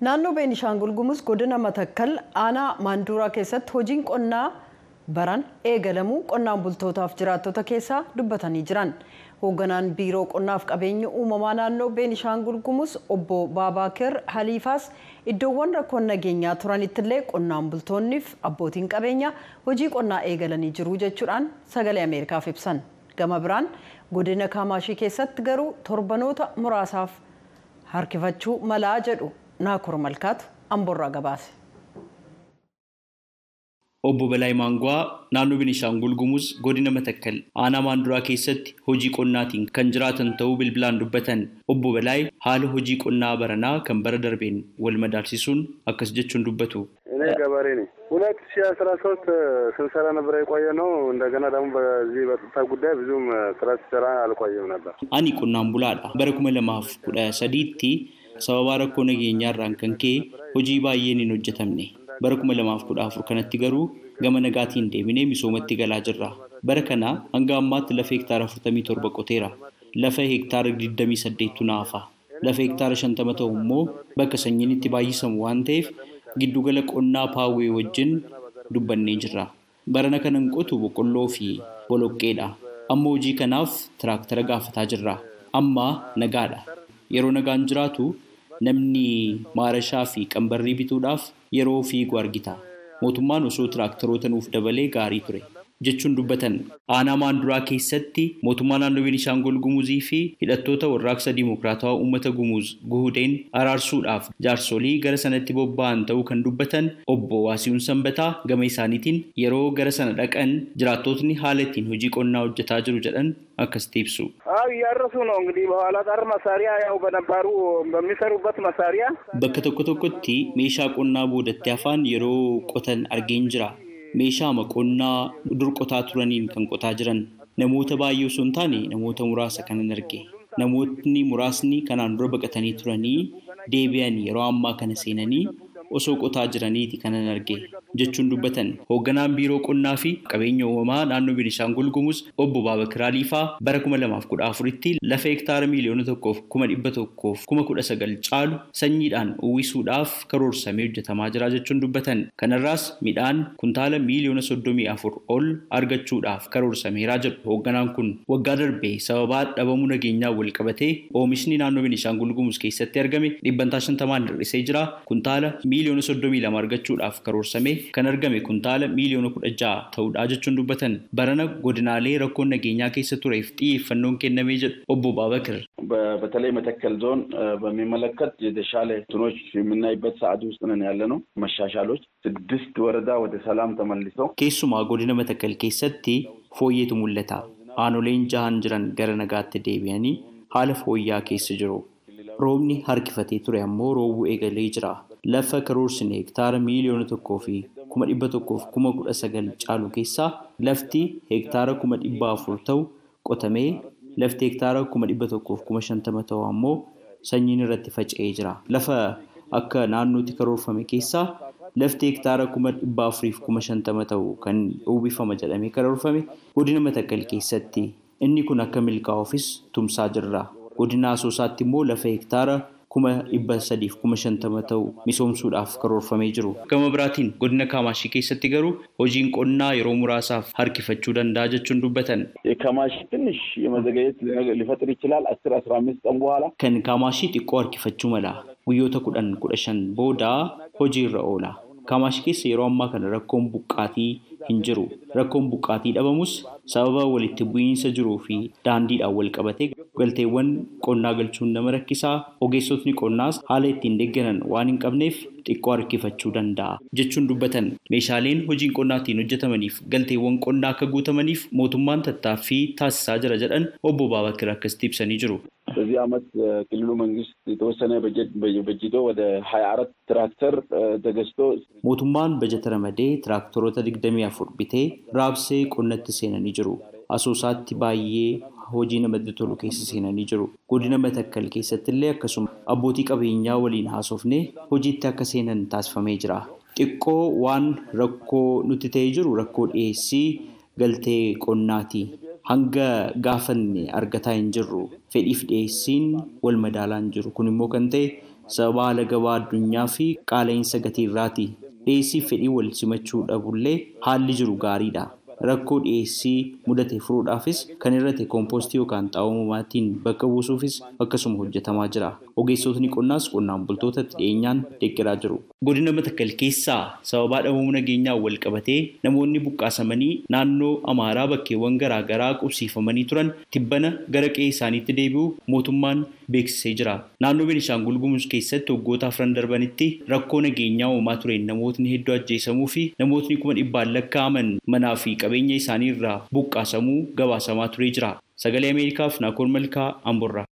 Naannoo Beenishaangul Gumuz godina Matakkal aanaa Maanduuraa keessatti hojiin qonnaa baran eegalamuu qonnaan bultootaaf jiraattota keessaa dubbatanii jiran. Hoogganaan biiroo qonnaaf qabeenya uumamaa naannoo Beenishaangul Gumuz obbo Baabaaker Haliifaas iddoowwan rakkoon nageenyaa turanittillee qonnaan bultoonniif abbootiin qabeenyaa hojii qonnaa eegalanii jiru jechuudhaan sagalee Ameerikaaf ibsan. Gama biraan godina Kaamaashii keessatti garuu torbanoota muraasaaf harkifachuu malaa jedhu Naakur Malkaatu Amboorraa gabaase. Obbo Balaay Maanguwaa naannoo Beenishaangul Gumuz godina Matakkal aanaa Maanduraa keessatti hojii qonnaatiin kan jiraatan ta'uu bilbilaan dubbatan. Obbo Balaay haala hojii qonnaa baranaa kan bara darbeen wal madaalsisuun akkas jechuun dubbatu. እኔ ገበሬ ነኝ። ሁለት ሺ አስራ ሶስት ስንሰራ ነበር የቆየ ነው። እንደገና ደግሞ በዚህ በጸጥታ ጉዳይ ብዙም ስራ ሲሰራ አልቆየም ነበር። Ani qonnaan bulaadha. Bara kuma lamaaf kudha sadiitti sababa rakkoo nageenyaarraan kan ka'e hojii baay'een hin hojjetamne. Bara kuma lamaaf kudha afur kanatti garuu gama nagaatiin deebinee misoomatti galaa jirra. Bara kana hanga ammaatti lafa hektaara 47 qoteera. Lafa hektaara 28tu naafa. Lafa hektaara 50 ta'u immoo bakka sanyiin itti baay'isamu waan ta'eef giddugala qonnaa paawwee wajjin dubbannee jirra. Barana kanan qotu boqqolloo fi boloqqeedha. Amma hojii kanaaf tiraaktara gaafataa jirra. Amma nagaadha. Yeroo nagaan jiraatu namni maarashaa fi qambarrii bituudhaaf yeroo fiigu argita. Mootummaan osoo tiraaktaroota nuuf dabalee gaarii ture. jechuun dubbatan aanaa maanduraa keessatti mootummaa naannoo Beenishaangol Gumuzii fi hidhattoota warraaqsa Dimookiraatawaa uummata Gumuz guhudeen araarsuudhaaf jaarsolii gara sanatti bobba'an ta'uu kan dubbatan obbo Waasiiwwan Sanbataa gama isaaniitiin yeroo gara sana dhaqan jiraatotni haala ittiin hojii qonnaa hojjetaa jiru jedhan akkasitti ibsu. Bakka tokko tokkotti meeshaa qonnaa boodatti hafaan yeroo qotan argeen jira. Meeshaama qonnaa dur qotaa turaniin kan qotaa jiran. Namoota baay'ee osoo hin taane namoota muraasa kanan arge. Namootni muraasni kanaan dura baqatanii turanii deebi'an yeroo ammaa kana seenanii osoo qotaa jiraniiti kanan arge jechuun dubbatan. Hoogganaan biiroo qonnaa fi qabeenya uumamaa naannoo Beenishaangul Gumuz obbo Baabakir Aliifaa bara kuma lamaaf kudha afuritti lafa hektaara miiliyoona tokkoof kuma dhibba tokkoof kuma kudha sagal caalu sanyiidhaan uwwisuudhaaf karoorsamee hojjetamaa jira jechuun dubbatan. Kanarraas midhaan kuntaala miiliyoona soddomii afur ol argachuudhaaf karoorsameeraa jedhu hoogganaan kun waggaa darbee sababaa dhabamuu nageenyaa wal qabatee oomishni naannoo Beenishaangul Gumuz keessatti argame dhibbantaa shantamaan hir'isee jira. Kuntaala miiliyoona soddomii lama argachuudhaaf karoorsamee kan argame kuntaala miiliyoona kudha ja'a ta'uudha jechuun dubbatan barana godinaalee rakkoon nageenyaa keessa tureef xiyyeeffannoon kennamee jedhu obbo Baabakir. በተለይ መተከል ዞን በሚመለከት የተሻለ እንትኖች የምናይበት ሰዓት ውስጥ ነን ያለ ነው። መሻሻሎች ስድስት ወረዳ ወደ ሰላም ተመልሰው Keessumaa godina Matakkal keessatti fooyyeetu mul'ata. Aanoleen jahan jiran gara nagaatti deebi'anii haala fooyyaa keessa jiru. Roobni harkifatee ture ammoo roobuu eegalee jira. Lafa karoorsine hektaara miiliyoona tokkoo fi kuma dhibba tokkoof kuma kudha sagal caalu keessaa lafti hektaara kuma dhibba afur ta'u qotamee lafti hektaara kuma dhibba tokkoof kuma shantama ta'u ammoo sanyiin irratti faca'ee jira. Lafa akka naannootti karoorfame keessaa lafti hektaara kuma dhibba afuriif kuma shantama ta'u kan uwwifama jedhamee karoorfame godina Matakkal keessatti inni kun akka milkaa'uufis tumsaa jirra. Godina Asoosaatti immoo lafa hektaara kuma dhibba sadiif kuma shantama ta'u misoomsuudhaaf karoorfamee jiru. Gama biraatiin godina Kaamaashii keessatti garuu hojiin qonnaa yeroo muraasaaf harkifachuu danda'a jechuun dubbatan. Kaamaashii finish mazagayeet lifaxir ichilaal asir asir amis tan bu'aala. Kan Kaamaashii xiqqoo harkifachuu mala guyyoota kudhan kudha shan booda hojiirra oola. Kaamaashi keessa yeroo ammaa kana rakkoon buqqaatii hin jiru. Rakkoon buqqaatii dhabamus sababa walitti bu'iinsa jiruu fi daandiidhaan wal qabatee galteewwan qonnaa galchuun nama rakkisaa ogeessotni qonnaas haala ittiin deeggaran waan hin qabneef xiqqoo harkifachuu danda'a jechuun dubbatan meeshaaleen hojiin qonnaatiin hojjetamaniif galteewwan qonnaa akka guutamaniif mootummaan tattaaffii taasisaa jira jedhan obbo Baabakir akkasitti ibsanii jiru. በዚህ አመት ክልሉ መንግስት የተወሰነ በጀት በጅቶ ወደ ሀያ አራት ትራክተር ተገዝቶ Mootummaan bajata ramadee tiraaktaroota 24 bitee raabsee qonnatti seenanii jiru. Asoosaatti baay'ee hojii namatti tolu keessa seenanii jiru. Godina Matakkal keessatti illee akkasuma abbootii qabeenyaa waliin haasofnee hojiitti akka seenan taasifamee jira. Xiqqoo waan rakkoo nutti ta'ee jiru rakkoo dhiyeessii galtee qonnaati. Hanga gaafanne argataa hin jirru fedhiif dhiyeessiin wal madaalaa hin jiru. Kun immoo kan ta'e sababa haala gabaa addunyaa fi qaala'insa gatii irraati. Dhiyeessii fedhii wal simachuu dhabullee haalli jiru gaariidha. Rakkoo dhiyeessii mudate furuudhaafis kan irratti koompoostii yookaan xaa'oo uumamaatiin bakka buusuufis akkasuma hojjetamaa jira. Ogeessotni qonnaas qonnaan bultootatti dhiyeenyaan deeggaraa jiru. Godina Matakkal keessaa sababaa dhabamuu nageenyaan wal qabatee namoonni buqqaasamanii naannoo Amaaraa bakkeewwan garaa garaa qubsiifamanii turan tibbana gara qe'ee isaaniitti deebi'u mootummaan beeksisee jira. Naannoo Beenishaangul Gumuz keessatti waggoota afran darbanitti rakkoo nageenyaa uumamaa tureen namootni hedduu ajjeesamuu fi namootni kuma dhibbaan lakkaa'aman manaa fi qabeenya isaanii irraa buqqaasamuu gabaasamaa turee jira. Sagalee Ameerikaaf Naakoor Malkaa Amborraa.